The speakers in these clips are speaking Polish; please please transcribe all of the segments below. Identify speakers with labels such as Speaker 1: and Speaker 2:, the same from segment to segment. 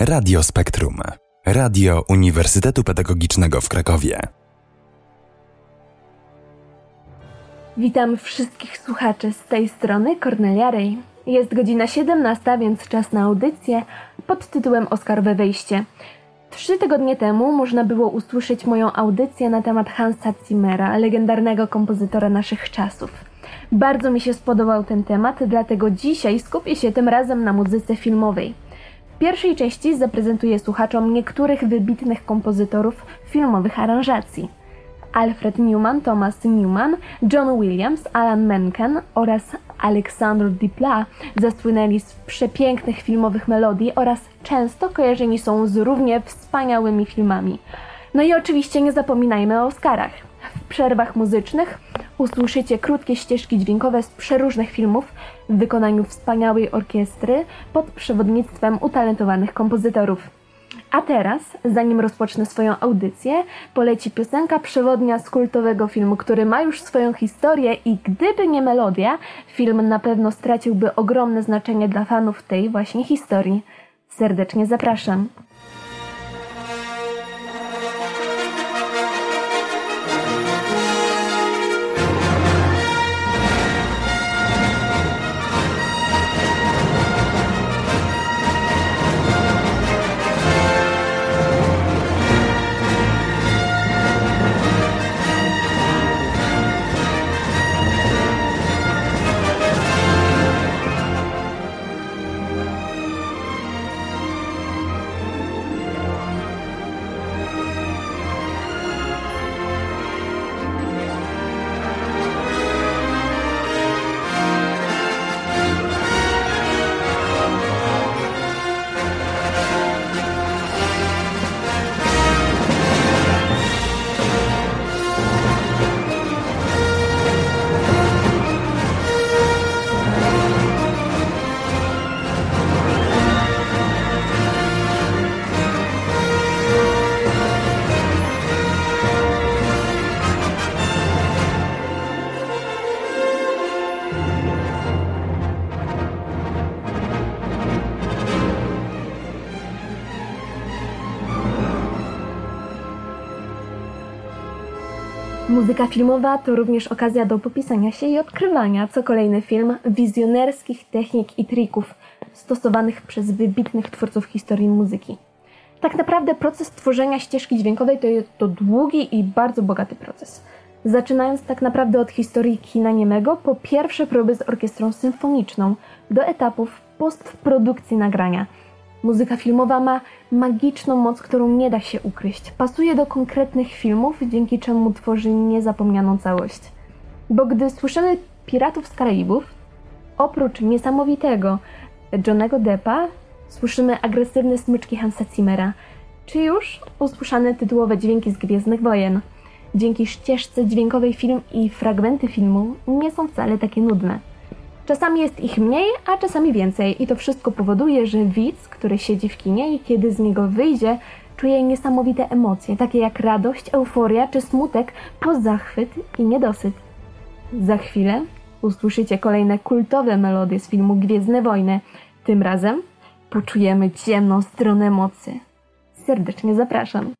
Speaker 1: Radio Spektrum. Radio Uniwersytetu Pedagogicznego w Krakowie.
Speaker 2: Witam wszystkich słuchaczy z tej strony Cornelia Rej. Jest godzina 17, więc czas na audycję pod tytułem Oscarowe wejście. Trzy tygodnie temu można było usłyszeć moją audycję na temat Hansa Zimmera, legendarnego kompozytora naszych czasów. Bardzo mi się spodobał ten temat, dlatego dzisiaj skupię się tym razem na muzyce filmowej. Pierwszej części zaprezentuję słuchaczom niektórych wybitnych kompozytorów filmowych aranżacji. Alfred Newman, Thomas Newman, John Williams, Alan Menken oraz Alexandre Duplat zasłynęli z przepięknych filmowych melodii oraz często kojarzeni są z równie wspaniałymi filmami. No i oczywiście nie zapominajmy o Oscarach. Przerwach muzycznych usłyszycie krótkie ścieżki dźwiękowe z przeróżnych filmów w wykonaniu wspaniałej orkiestry pod przewodnictwem utalentowanych kompozytorów. A teraz, zanim rozpocznę swoją audycję, poleci piosenka przewodnia z kultowego filmu, który ma już swoją historię i gdyby nie melodia, film na pewno straciłby ogromne znaczenie dla fanów tej właśnie historii. Serdecznie zapraszam. Muzyka filmowa to również okazja do popisania się i odkrywania co kolejny film wizjonerskich technik i trików stosowanych przez wybitnych twórców historii muzyki. Tak naprawdę proces tworzenia ścieżki dźwiękowej to, jest to długi i bardzo bogaty proces. Zaczynając tak naprawdę od historii kina niemego, po pierwsze próby z orkiestrą symfoniczną, do etapów postprodukcji nagrania – Muzyka filmowa ma magiczną moc, którą nie da się ukryć. Pasuje do konkretnych filmów, dzięki czemu tworzy niezapomnianą całość. Bo gdy słyszymy Piratów z Karaibów, oprócz niesamowitego Johnego Deppa, słyszymy agresywne smyczki Hansa Zimmera, czy już usłyszane tytułowe dźwięki z Gwiezdnych Wojen. Dzięki ścieżce dźwiękowej film i fragmenty filmu nie są wcale takie nudne. Czasami jest ich mniej, a czasami więcej i to wszystko powoduje, że widz, który siedzi w kinie i kiedy z niego wyjdzie, czuje niesamowite emocje, takie jak radość, euforia czy smutek, po zachwyt i niedosyt. Za chwilę usłyszycie kolejne kultowe melodie z filmu Gwiezdne Wojny. Tym razem poczujemy ciemną stronę mocy. Serdecznie zapraszam.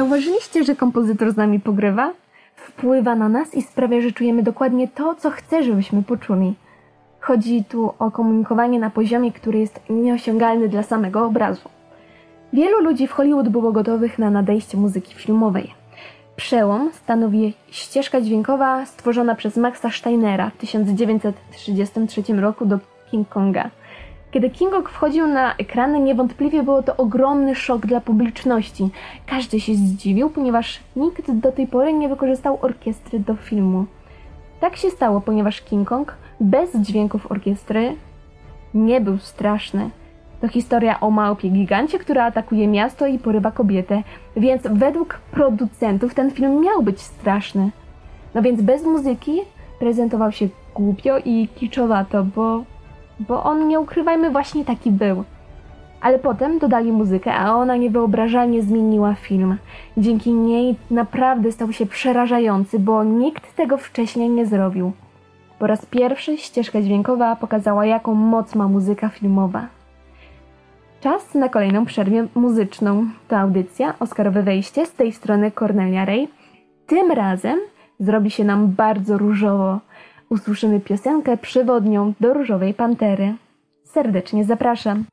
Speaker 2: Zauważyliście, że kompozytor z nami pogrywa? Wpływa na nas i sprawia, że czujemy dokładnie to, co chce, żebyśmy poczuli. Chodzi tu o komunikowanie na poziomie, który jest nieosiągalny dla samego obrazu. Wielu ludzi w Hollywood było gotowych na nadejście muzyki filmowej. Przełom stanowi ścieżka dźwiękowa stworzona przez Maxa Steinera w 1933 roku do King Konga. Kiedy King Kong wchodził na ekrany, niewątpliwie było to ogromny szok dla publiczności. Każdy się zdziwił, ponieważ nikt do tej pory nie wykorzystał orkiestry do filmu. Tak się stało, ponieważ King Kong bez dźwięków orkiestry nie był straszny. To historia o małpie gigancie, która atakuje miasto i porywa kobietę, więc według producentów ten film miał być straszny. No więc bez muzyki prezentował się głupio i kiczowato, bo, bo on, nie ukrywajmy, właśnie taki był. Ale potem dodali muzykę, a ona niewyobrażalnie zmieniła film. Dzięki niej naprawdę stał się przerażający, bo nikt tego wcześniej nie zrobił. Po raz pierwszy ścieżka dźwiękowa pokazała, jaką moc ma muzyka filmowa. Czas na kolejną przerwę muzyczną. To audycja Oscarowe Wejście z tej strony Cornelia Ray. Tym razem zrobi się nam bardzo różowo. Usłyszymy piosenkę przewodnią do Różowej Pantery. Serdecznie zapraszam.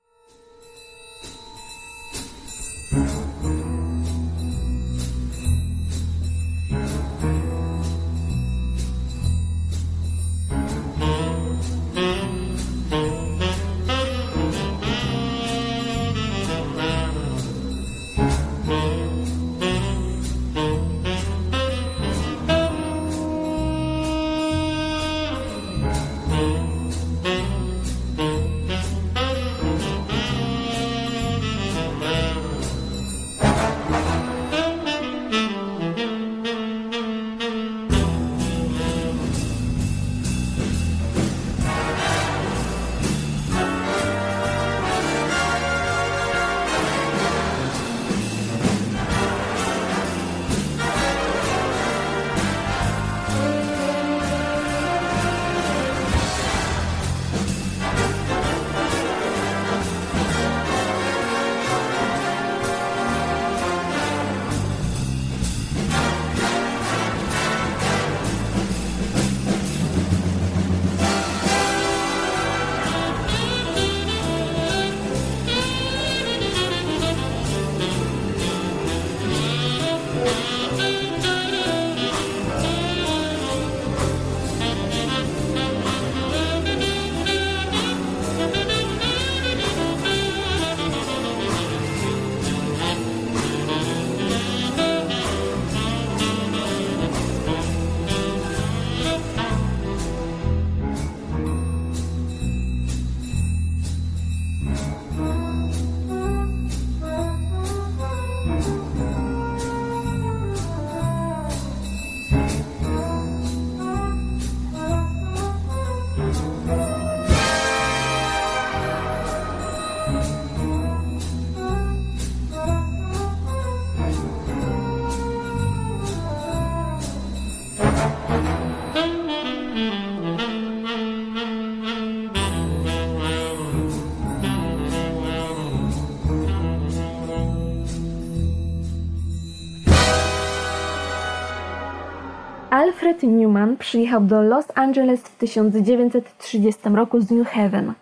Speaker 2: Newman przyjechał do Los Angeles w 1930 roku z New Haven.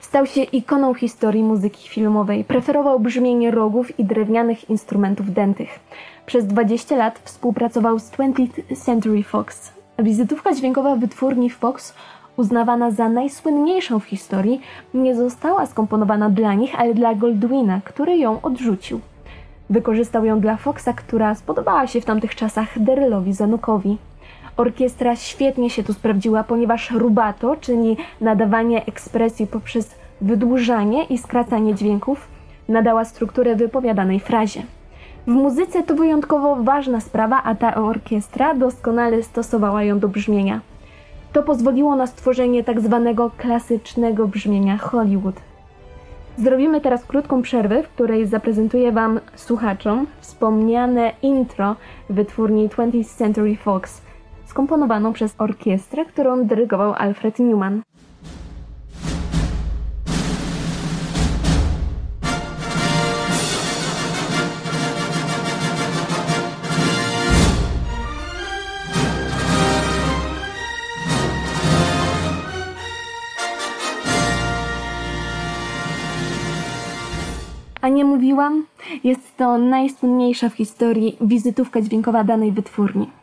Speaker 2: Stał się ikoną historii muzyki filmowej. Preferował brzmienie rogów i drewnianych instrumentów dętych. Przez 20 lat współpracował z 20th Century Fox. Wizytówka dźwiękowa wytwórni Fox, uznawana za najsłynniejszą w historii, nie została skomponowana dla nich, ale dla Goldwina, który ją odrzucił. Wykorzystał ją dla Foxa, która spodobała się w tamtych czasach Derylowi Zanukowi. Orkiestra świetnie się tu sprawdziła, ponieważ rubato, czyli nadawanie ekspresji poprzez wydłużanie i skracanie dźwięków, nadała strukturę wypowiadanej frazie. W muzyce to wyjątkowo ważna sprawa, a ta orkiestra doskonale stosowała ją do brzmienia. To pozwoliło na stworzenie tak zwanego klasycznego brzmienia Hollywood. Zrobimy teraz krótką przerwę, w której zaprezentuję Wam słuchaczom wspomniane intro wytwórni 20th Century Fox – skomponowaną przez orkiestrę, którą dyrygował Alfred Newman. A nie mówiłam? Jest to najsłynniejsza w historii wizytówka dźwiękowa danej wytwórni.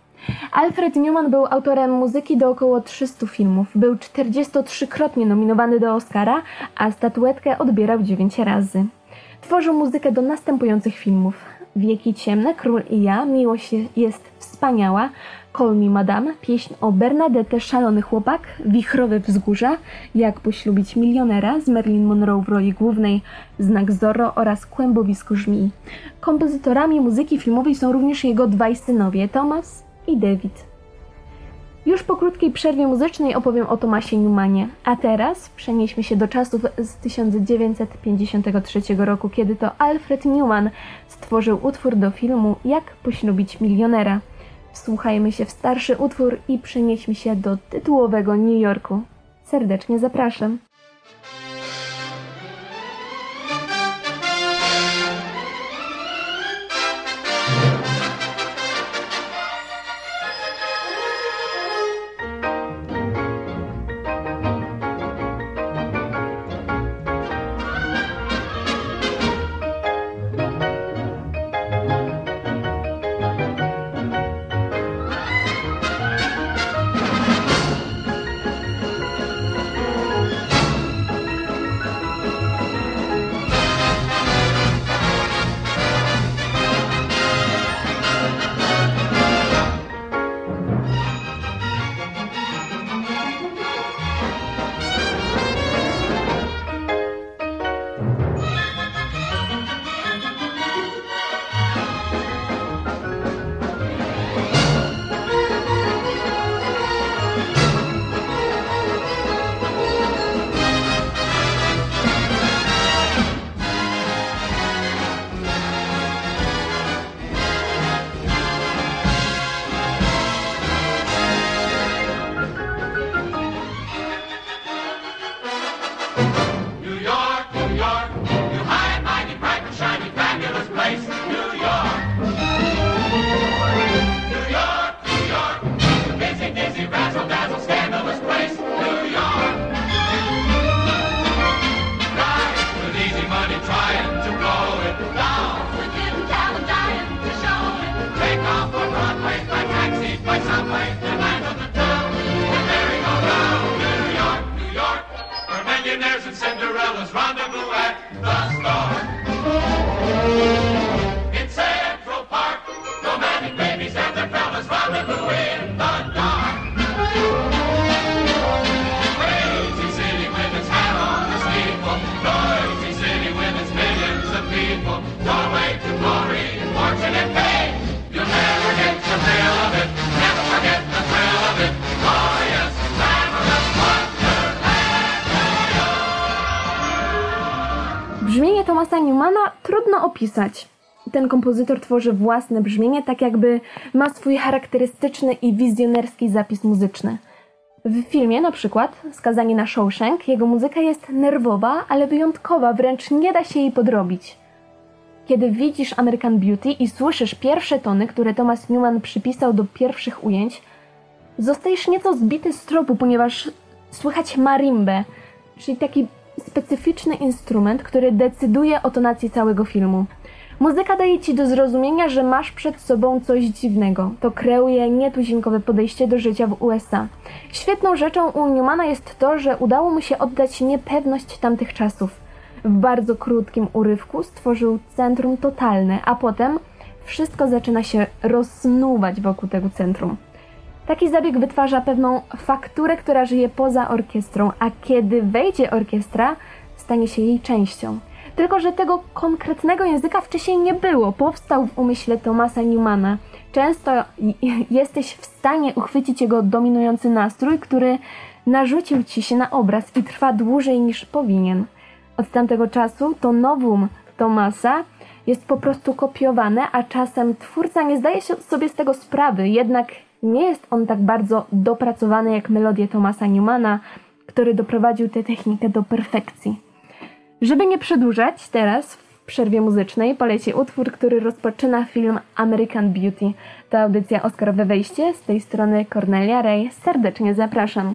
Speaker 2: Alfred Newman był autorem muzyki do około 300 filmów. Był 43-krotnie nominowany do Oscara, a statuetkę odbierał 9 razy. Tworzył muzykę do następujących filmów: Wieki ciemne, Król i ja, Miłość jest wspaniała, Call Me Madame, pieśń o Bernadette, szalony chłopak, Wichrowe wzgórza, Jak poślubić milionera z Marilyn Monroe w roli głównej, Znak Zorro oraz Kłębowisko żmii. Kompozytorami muzyki filmowej są również jego dwaj synowie, Thomas i David. Już po krótkiej przerwie muzycznej opowiem o Tomasie Newmanie, a teraz przenieśmy się do czasów z 1953 roku, kiedy to Alfred Newman stworzył utwór do filmu Jak poślubić milionera. Wsłuchajmy się w starszy utwór i przenieśmy się do tytułowego New Yorku. Serdecznie zapraszam. Kompozytor tworzy własne brzmienie, tak jakby ma swój charakterystyczny i wizjonerski zapis muzyczny. W filmie na przykład Skazanie na Shawshank jego muzyka jest nerwowa, ale wyjątkowa, wręcz nie da się jej podrobić. Kiedy widzisz American Beauty i słyszysz pierwsze tony, które Thomas Newman przypisał do pierwszych ujęć, zostajesz nieco zbity z tropu, ponieważ słychać marimbę, czyli taki specyficzny instrument, który decyduje o tonacji całego filmu. Muzyka daje ci do zrozumienia, że masz przed sobą coś dziwnego. To kreuje nietuzinkowe podejście do życia w USA. Świetną rzeczą u Newmana jest to, że udało mu się oddać niepewność tamtych czasów. W bardzo krótkim urywku stworzył centrum totalne, a potem wszystko zaczyna się rozsnuwać wokół tego centrum. Taki zabieg wytwarza pewną fakturę, która żyje poza orkiestrą, a kiedy wejdzie orkiestra, stanie się jej częścią. Tylko, że tego konkretnego języka wcześniej nie było. Powstał w umyśle Thomasa Newmana. Często jesteś w stanie uchwycić jego dominujący nastrój, który narzucił ci się na obraz i trwa dłużej niż powinien. Od tamtego czasu to nowum Thomasa jest po prostu kopiowane, a czasem twórca nie zdaje sobie z tego sprawy, jednak nie jest on tak bardzo dopracowany jak melodie Thomasa Newmana, który doprowadził tę technikę do perfekcji. Żeby nie przedłużać, teraz w przerwie muzycznej poleci utwór, który rozpoczyna film American Beauty. To audycja Oscarowe Wejście, z tej strony Cornelia Ray. Serdecznie zapraszam.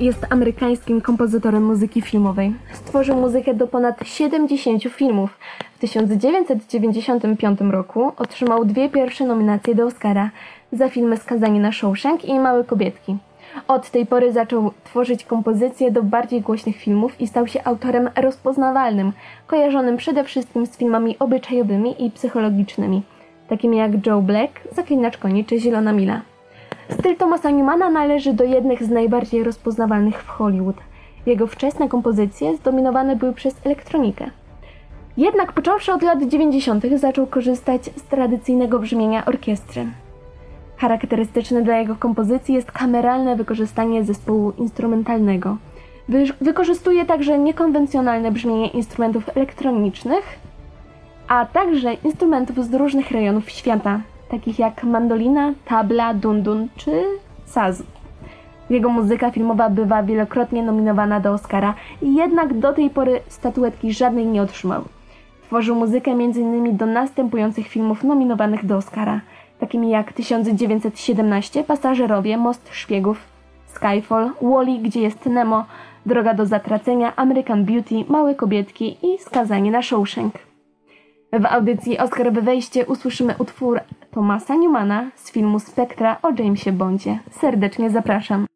Speaker 2: Jest amerykańskim kompozytorem muzyki filmowej. Stworzył muzykę do ponad 70 filmów. W 1995 roku otrzymał dwie pierwsze nominacje do Oscara za filmy Skazani na Shawshank i Małe Kobietki. Od tej pory zaczął tworzyć kompozycje do bardziej głośnych filmów i stał się autorem rozpoznawalnym, kojarzonym przede wszystkim z filmami obyczajowymi i psychologicznymi, takimi jak Joe Black, Zaklinacz koni czy Zielona Mila. Styl Thomasa Newmana należy do jednych z najbardziej rozpoznawalnych w Hollywood. Jego wczesne kompozycje zdominowane były przez elektronikę. Jednak począwszy od lat 90. zaczął korzystać z tradycyjnego brzmienia orkiestry. Charakterystyczne dla jego kompozycji jest kameralne wykorzystanie zespołu instrumentalnego. Wy wykorzystuje także niekonwencjonalne brzmienie instrumentów elektronicznych, a także instrumentów z różnych rejonów świata, takich jak mandolina, tabla, dundun czy saz. Jego muzyka filmowa bywa wielokrotnie nominowana do Oscara, jednak do tej pory statuetki żadnej nie otrzymał. Tworzył muzykę m.in. do następujących filmów nominowanych do Oscara, takimi jak 1917, Pasażerowie, Most Szpiegów, Skyfall, Wally, Gdzie jest Nemo, Droga do zatracenia, American Beauty, Małe Kobietki i Skazanie na Shawshank. W audycji Oscarowe Wejście usłyszymy utwór Thomasa Newmana z filmu Spektra o Jamesie Bondzie. Serdecznie zapraszam.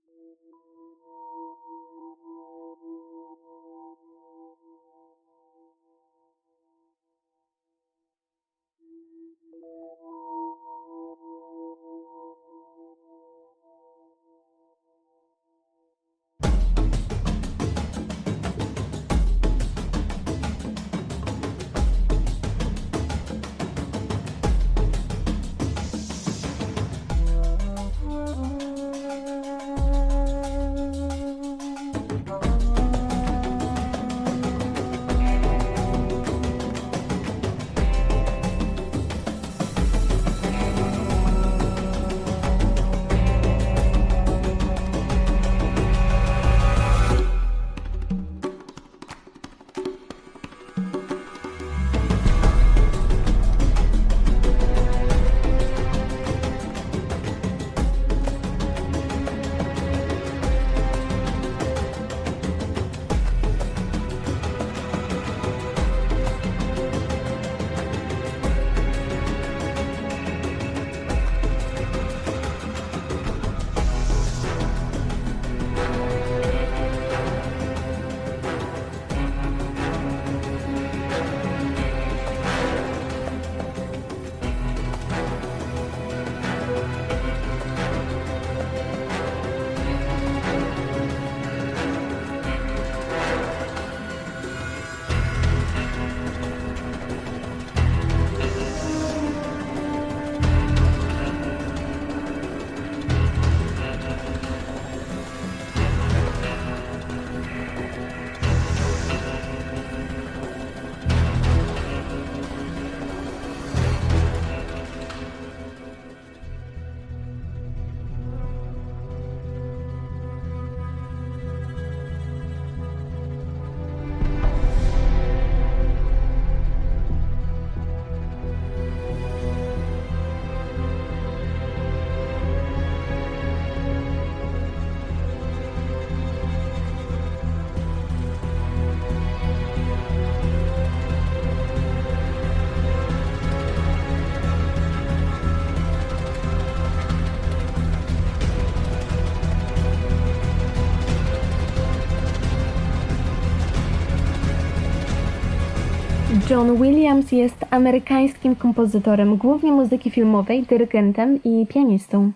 Speaker 2: John Williams jest amerykańskim kompozytorem, głównie muzyki filmowej, dyrygentem i pianistą.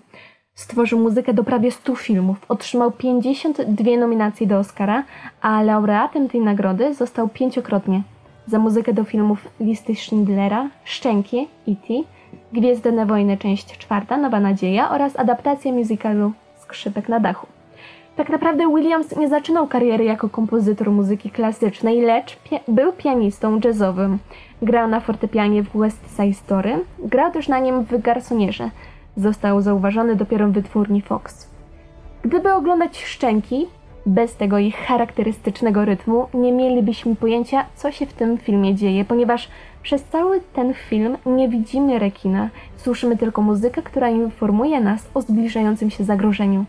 Speaker 2: Stworzył muzykę do prawie 100 filmów, otrzymał 52 nominacje do Oscara, a laureatem tej nagrody został pięciokrotnie za muzykę do filmów Listy Schindlera, Szczęki, E.T., Gwiezdne Wojny, część czwarta, Nowa Nadzieja oraz adaptację musicalu Skrzypek na dachu. Tak naprawdę Williams nie zaczynał kariery jako kompozytor muzyki klasycznej, lecz pia był pianistą jazzowym. Grał na fortepianie w West Side Story, grał też na nim w Garsonierze. Został zauważony dopiero w wytwórni Fox. Gdyby oglądać Szczęki, bez tego ich charakterystycznego rytmu, nie mielibyśmy pojęcia, co się w tym filmie dzieje, ponieważ przez cały ten film nie widzimy rekina, słyszymy tylko muzykę, która informuje nas o zbliżającym się zagrożeniu.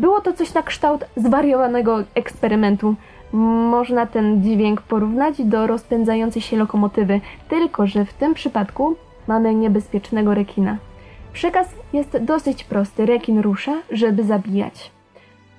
Speaker 2: Było to coś na kształt zwariowanego eksperymentu. Można ten dźwięk porównać do rozpędzającej się lokomotywy, tylko że w tym przypadku mamy niebezpiecznego rekina. Przekaz jest dosyć prosty. Rekin rusza, żeby zabijać.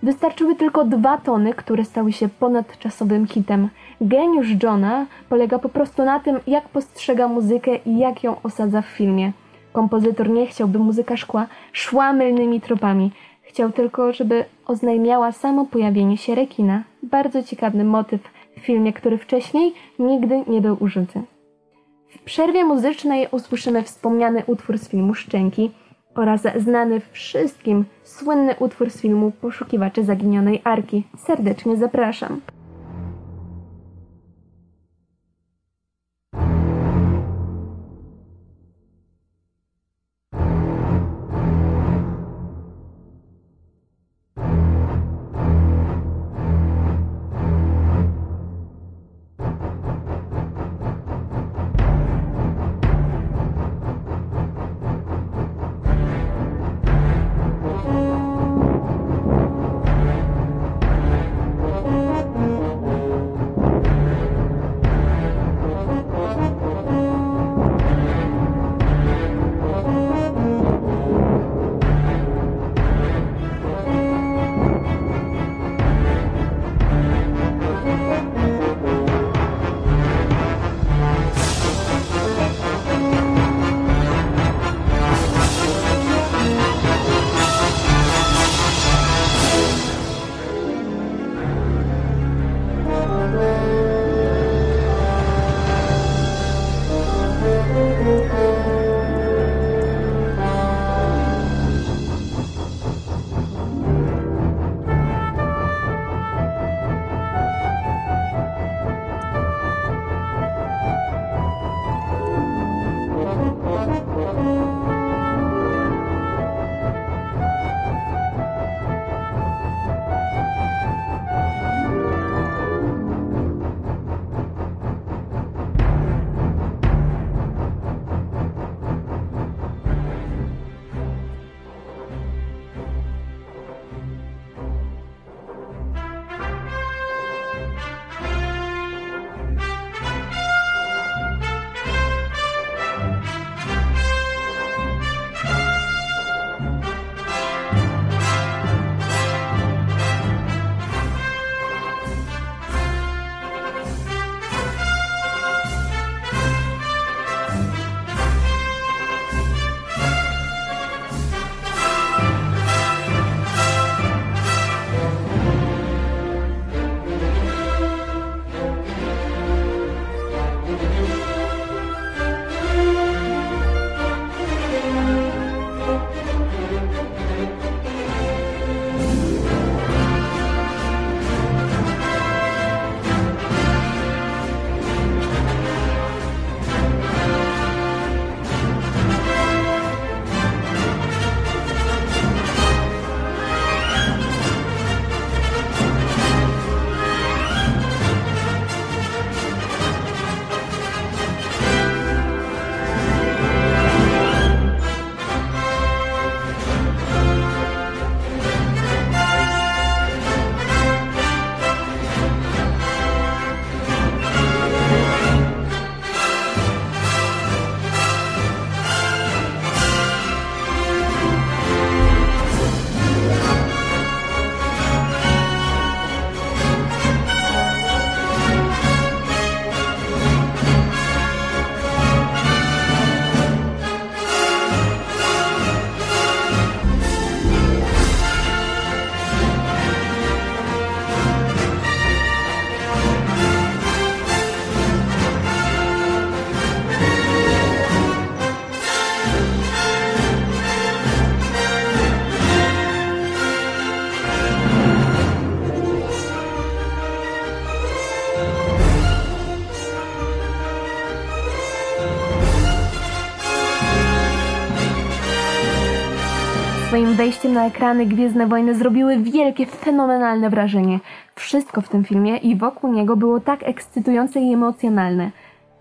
Speaker 2: Wystarczyły tylko dwa tony, które stały się ponadczasowym hitem. Geniusz Johna polega po prostu na tym, jak postrzega muzykę i jak ją osadza w filmie. Kompozytor nie chciał, by muzyka szkła szła mylnymi tropami. Chciał tylko, żeby oznajmiała samo pojawienie się rekina. Bardzo ciekawy motyw w filmie, który wcześniej nigdy nie był użyty. W przerwie muzycznej usłyszymy wspomniany utwór z filmu Szczęki oraz znany wszystkim słynny utwór z filmu Poszukiwacze Zaginionej Arki. Serdecznie zapraszam. Wejściem na ekrany Gwiezdne Wojny zrobiły wielkie, fenomenalne wrażenie. Wszystko w tym filmie i wokół niego było tak ekscytujące i emocjonalne.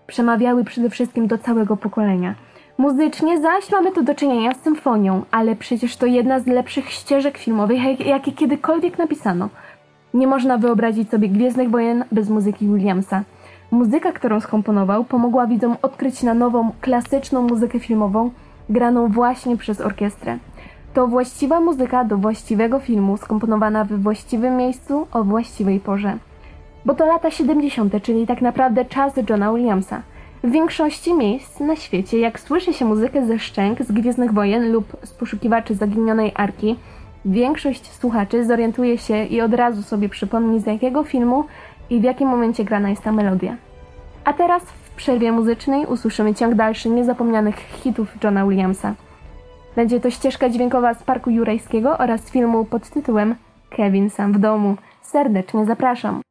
Speaker 2: Przemawiały przede wszystkim do całego pokolenia. Muzycznie zaś mamy tu do czynienia z symfonią, ale przecież to jedna z lepszych ścieżek filmowych, jakie kiedykolwiek napisano. Nie można wyobrazić sobie Gwiezdnych Wojen bez muzyki Williamsa. Muzyka, którą skomponował, pomogła widzom odkryć na nową, klasyczną muzykę filmową, graną właśnie przez orkiestrę. To właściwa muzyka do właściwego filmu, skomponowana w właściwym miejscu o właściwej porze. Bo to lata 70., czyli tak naprawdę czas Johna Williamsa. W większości miejsc na świecie, jak słyszy się muzykę ze szczęk z Gwiezdnych Wojen lub z poszukiwaczy zaginionej arki, większość słuchaczy zorientuje się i od razu sobie przypomni z jakiego filmu i w jakim momencie grana jest ta melodia. A teraz w przerwie muzycznej usłyszymy ciąg dalszy niezapomnianych hitów Johna Williamsa. Będzie to ścieżka dźwiękowa z Parku Jurajskiego oraz filmu pod tytułem Kevin sam w domu. Serdecznie zapraszam.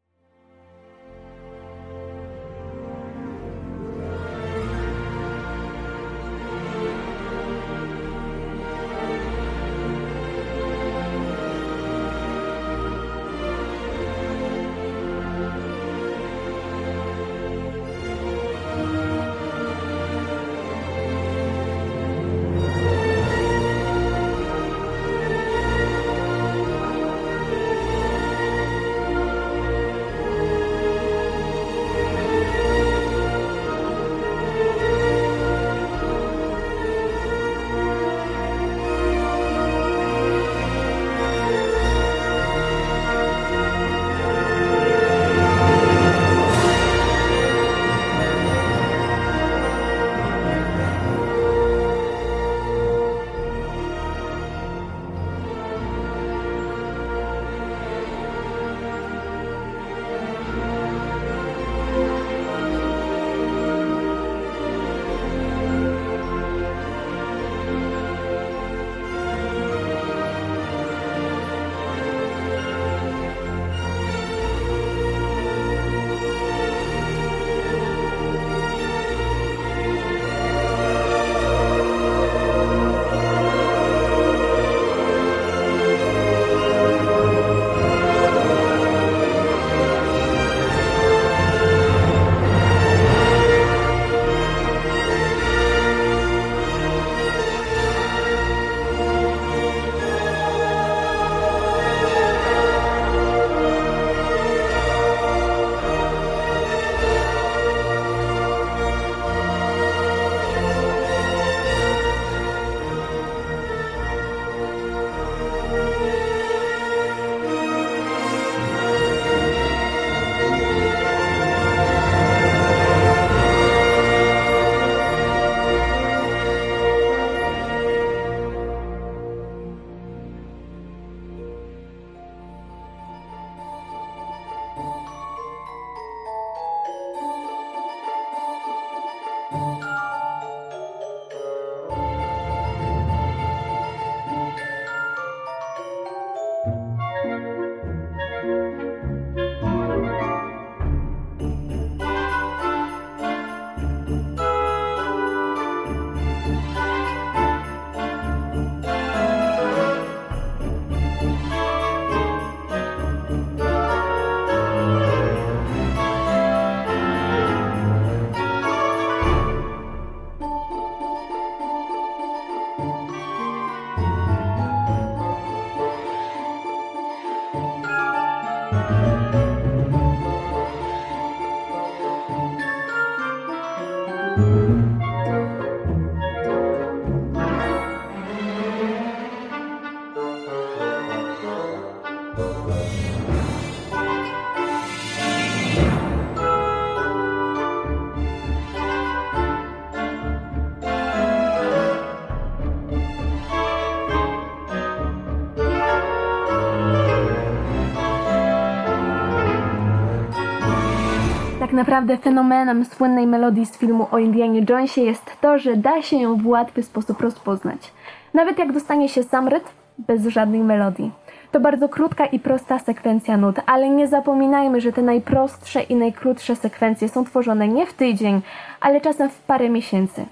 Speaker 2: Naprawdę fenomenem słynnej melodii z filmu o Indianie Jonesie jest to, że da się ją w łatwy sposób rozpoznać. Nawet jak dostanie się sam rytm bez żadnej melodii. To bardzo krótka i prosta sekwencja nut, ale nie zapominajmy, że te najprostsze i najkrótsze sekwencje są tworzone nie w tydzień, ale czasem w parę miesięcy.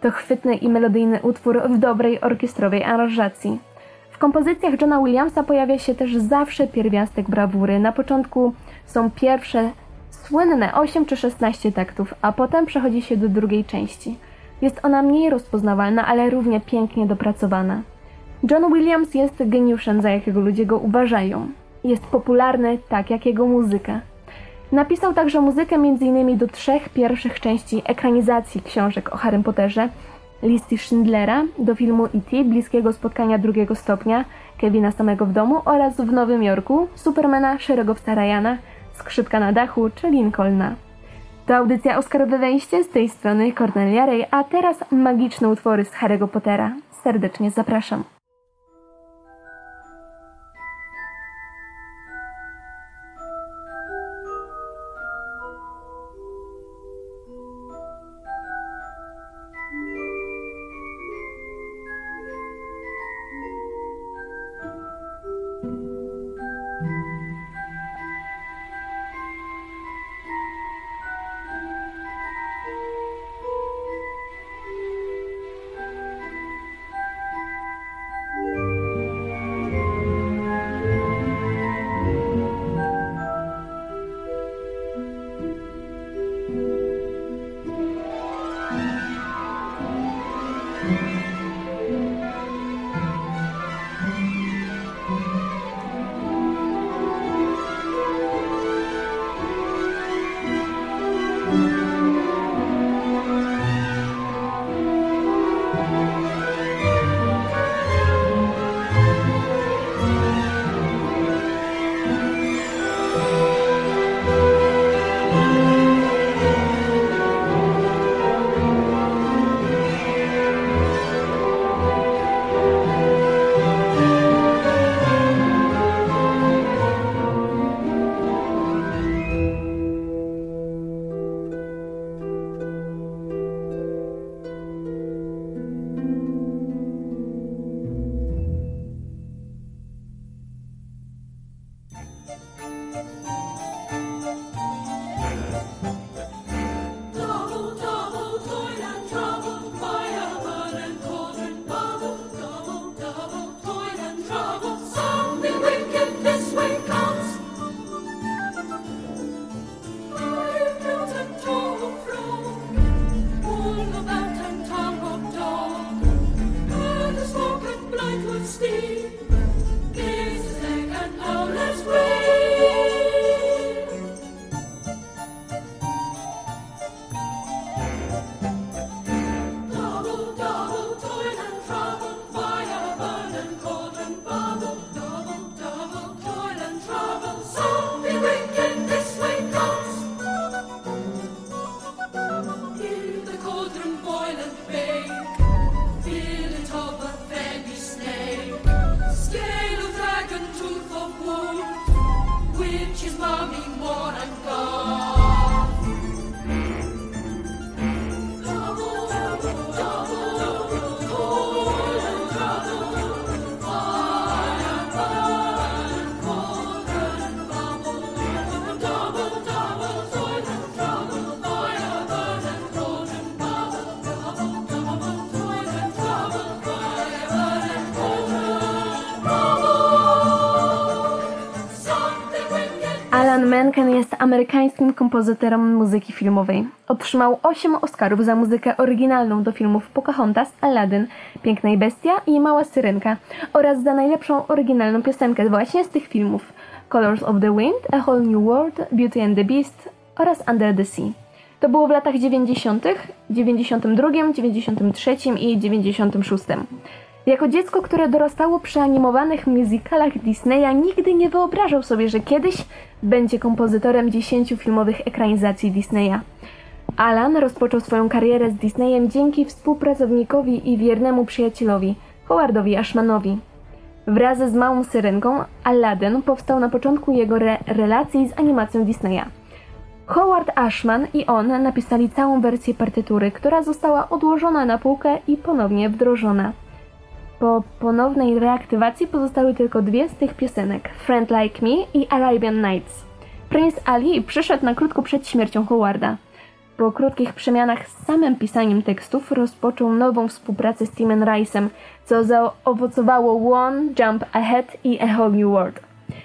Speaker 2: To chwytny i melodyjny utwór w dobrej orkiestrowej aranżacji. W kompozycjach Johna Williamsa pojawia się też zawsze pierwiastek brawury. Na początku są pierwsze słynne 8 czy 16 taktów, a potem przechodzi się do drugiej części. Jest ona mniej rozpoznawalna, ale równie pięknie dopracowana. John Williams jest geniuszem, za jakiego ludzie go uważają. Jest popularny tak jak jego muzyka. Napisał także muzykę m.in. do trzech pierwszych części ekranizacji książek o Harrym Potterze, listy Schindlera, do filmu E.T., bliskiego spotkania drugiego stopnia, Kevina samego w domu oraz w Nowym Jorku, Supermana, Szeregowca Ryana, Skrzypka na dachu czy Lincolna. To audycja Oscarowe Wejście z tej strony Cornelia Ray, a teraz magiczne utwory z Harry'ego Pottera. Serdecznie zapraszam. Menken jest amerykańskim kompozytorem muzyki filmowej. Otrzymał 8 Oscarów za muzykę oryginalną do filmów Pocahontas, Aladdin, Piękna i Bestia i Mała Syrenka oraz za najlepszą oryginalną piosenkę właśnie z tych filmów Colors of the Wind, A Whole New World, Beauty and the Beast oraz Under the Sea. To było w latach 90., 92, 93 i 96. Jako dziecko, które dorastało przy animowanych musicalach Disneya, nigdy nie wyobrażał sobie, że kiedyś będzie kompozytorem dziesięciu filmowych ekranizacji Disneya. Alan rozpoczął swoją karierę z Disneyem dzięki współpracownikowi i wiernemu przyjacielowi, Howardowi Ashmanowi. Wraz z Małą Syrenką, Aladdin powstał na początku jego re relacji z animacją Disneya. Howard Ashman i on napisali całą wersję partytury, która została odłożona na półkę i ponownie wdrożona. Po ponownej reaktywacji pozostały tylko dwie z tych piosenek: Friend Like Me i Arabian Nights. Prince Ali przyszedł na krótko przed śmiercią Howarda. Po krótkich przemianach z samym pisaniem tekstów rozpoczął nową współpracę z Timem Rice'em, co zaowocowało One, Jump Ahead i A Whole New World.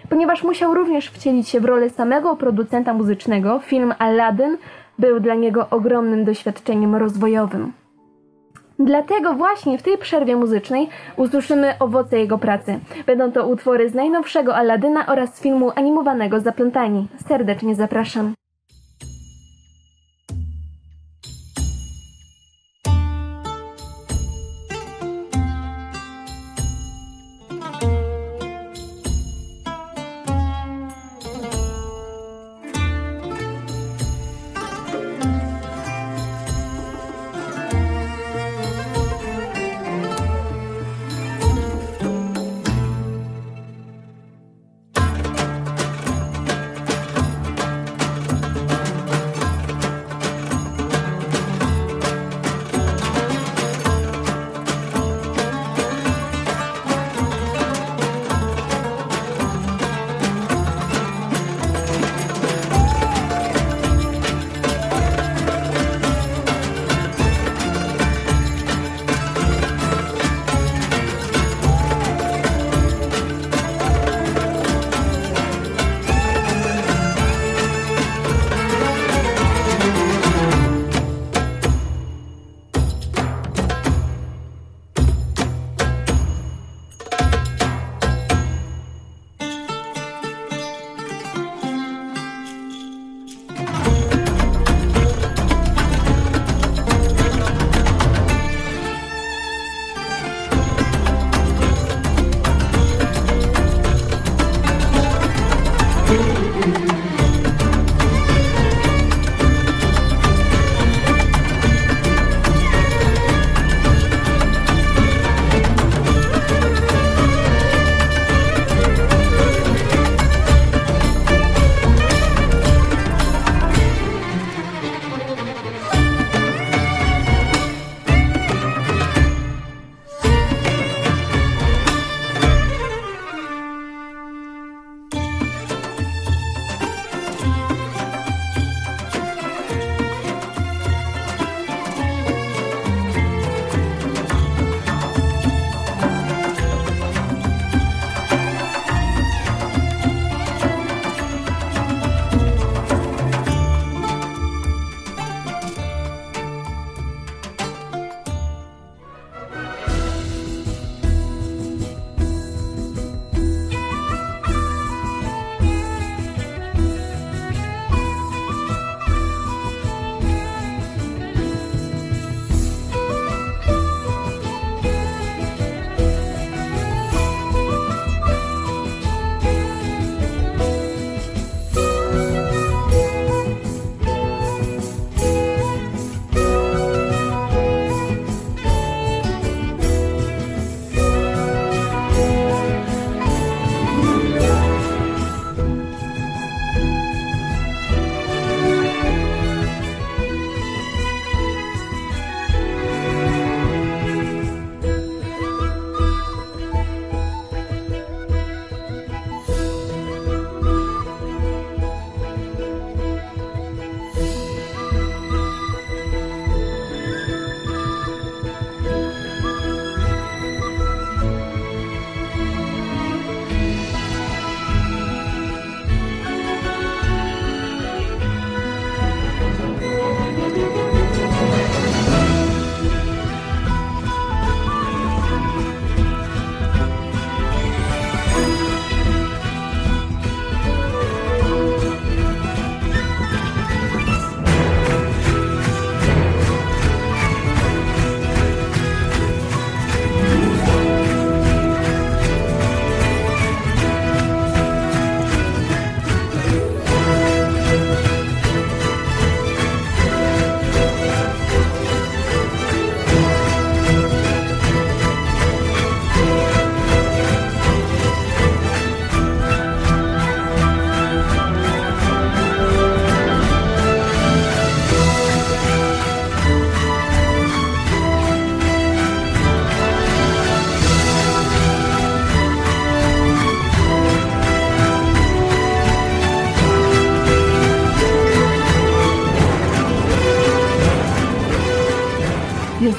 Speaker 2: Ponieważ musiał również wcielić się w rolę samego producenta muzycznego, film Aladdin był dla niego ogromnym doświadczeniem rozwojowym. Dlatego właśnie w tej przerwie muzycznej usłyszymy owoce jego pracy. Będą to utwory z najnowszego Aladyna oraz filmu animowanego Zaplątani. Serdecznie zapraszam.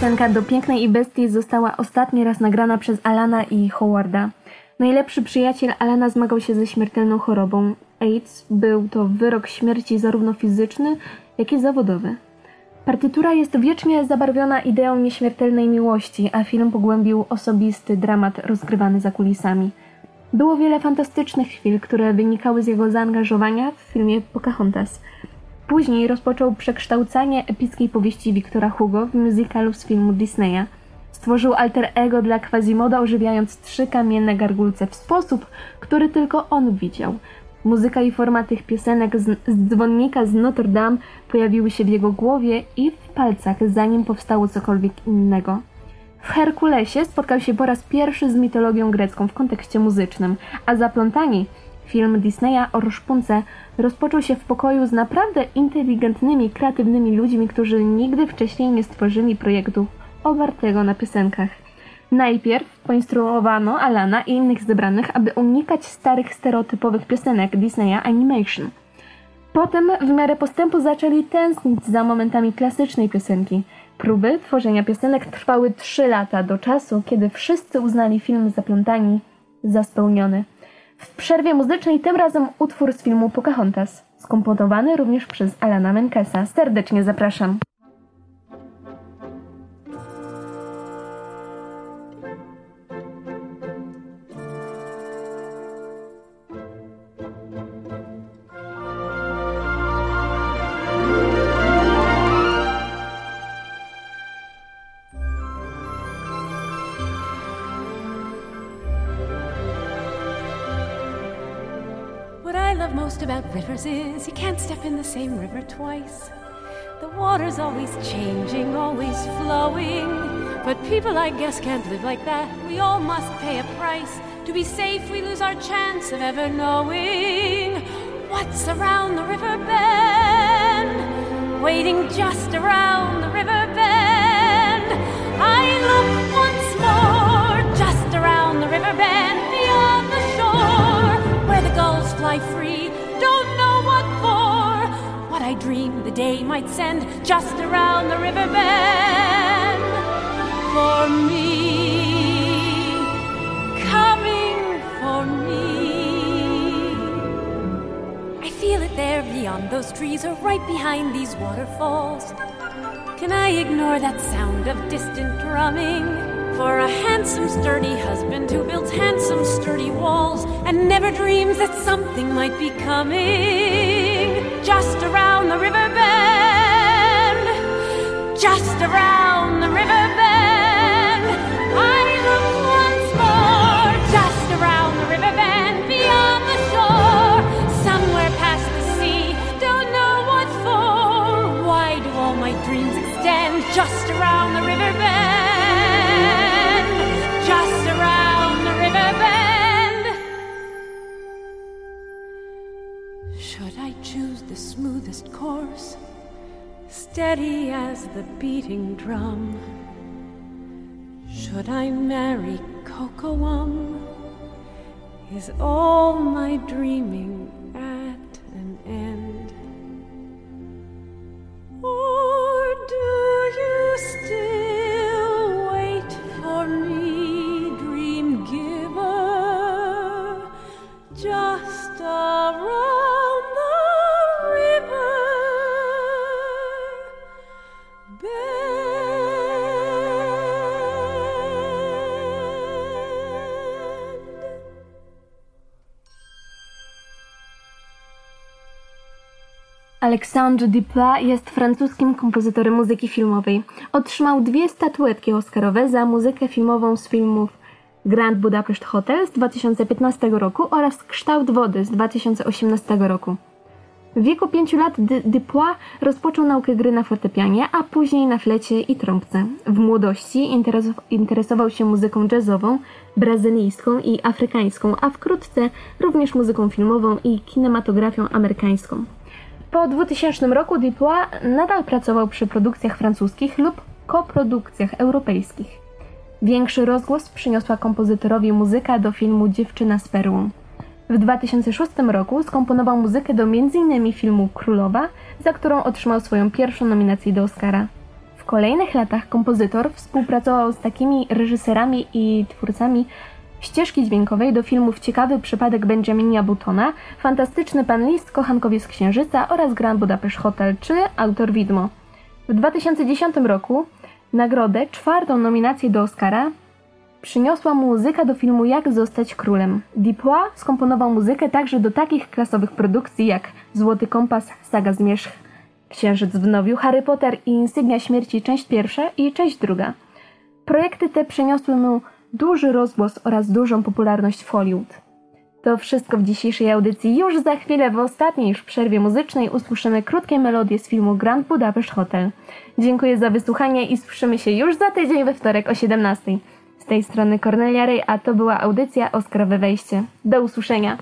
Speaker 2: Piosenka do Pięknej i Bestii została ostatni raz nagrana przez Alana i Howarda. Najlepszy przyjaciel Alana zmagał się ze śmiertelną chorobą. AIDS był to wyrok śmierci zarówno fizyczny, jak i zawodowy. Partytura jest wiecznie zabarwiona ideą nieśmiertelnej miłości, a film pogłębił osobisty dramat rozgrywany za kulisami. Było wiele fantastycznych chwil, które wynikały z jego zaangażowania w filmie Pocahontas. Później rozpoczął przekształcanie epickiej powieści Wiktora Hugo w musicalu z filmu Disneya. Stworzył alter ego dla Quasimoda, ożywiając trzy kamienne gargulce w sposób, który tylko on widział. Muzyka i forma tych piosenek z, z dzwonnika z Notre Dame pojawiły się w jego głowie i w palcach, zanim powstało cokolwiek innego. W Herkulesie spotkał się po raz pierwszy z mitologią grecką w kontekście muzycznym, a Zaplątani, film Disneya o Roszpunce, rozpoczął się w pokoju z naprawdę inteligentnymi, kreatywnymi ludźmi, którzy nigdy wcześniej nie stworzyli projektu opartego na piosenkach. Najpierw poinstruowano Alana i innych zebranych, aby unikać starych, stereotypowych piosenek Disneya Animation. Potem w miarę postępu zaczęli tęsknić za momentami klasycznej piosenki. Próby tworzenia piosenek trwały 3 lata do czasu, kiedy wszyscy uznali film Zaplątani za spełniony. W przerwie muzycznej tym razem utwór z filmu Pocahontas, skomponowany również przez Alana Menkesa. Serdecznie zapraszam.
Speaker 3: Rivers is you can't step in the same river twice. The water's always changing, always flowing. But people, I guess, can't live like that. We all must pay a price. To be safe, we lose our chance of ever knowing what's around the river bend. Waiting just around the river bend. I look I dream the day might send just around the river bend for me, coming for me. I feel it there beyond those trees or right behind these waterfalls. Can I ignore that sound of distant drumming? For a handsome, sturdy husband who builds handsome, sturdy walls and never dreams that something might be coming just around the river bend, just around the river bend. The beating drum? Should I marry Kokowam? Is all my dreaming at an end? Or do you still wait for me, dream giver? Just around.
Speaker 2: Alexandre Duplat jest francuskim kompozytorem muzyki filmowej. Otrzymał dwie statuetki oscarowe za muzykę filmową z filmów Grand Budapest Hotel z 2015 roku oraz Kształt Wody z 2018 roku. W wieku 5 lat Duplat rozpoczął naukę gry na fortepianie, a później na flecie i trąbce. W młodości interesował się muzyką jazzową, brazylijską i afrykańską, a wkrótce również muzyką filmową i kinematografią amerykańską. Po 2000 roku Dupuis nadal pracował przy produkcjach francuskich lub koprodukcjach europejskich. Większy rozgłos przyniosła kompozytorowi muzyka do filmu Dziewczyna z perłą. W 2006 roku skomponował muzykę do m.in. filmu Królowa, za którą otrzymał swoją pierwszą nominację do Oscara. W kolejnych latach kompozytor współpracował z takimi reżyserami i twórcami ścieżki dźwiękowej do filmów Ciekawy przypadek Benjamina Buttona, Fantastyczny pan List, Kochankowie z Księżyca oraz Grand Budapest Hotel czy Autor Widmo. W 2010 roku nagrodę, czwartą nominację do Oscara, przyniosła muzyka do filmu Jak zostać królem. Dupois skomponował muzykę także do takich klasowych produkcji jak Złoty Kompas, Saga Zmierzch, Księżyc w Nowiu, Harry Potter i Insygnia Śmierci część pierwsza i część druga. Projekty te przyniosły mu duży rozgłos oraz dużą popularność w Hollywood. To wszystko w dzisiejszej audycji. Już za chwilę w ostatniej już przerwie muzycznej usłyszymy krótkie melodie z filmu Grand Budapest Hotel. Dziękuję za wysłuchanie i słyszymy się już za tydzień we wtorek o 17. Z tej strony Cornelia Rej, a to była audycja Oscarowe Wejście. Do usłyszenia.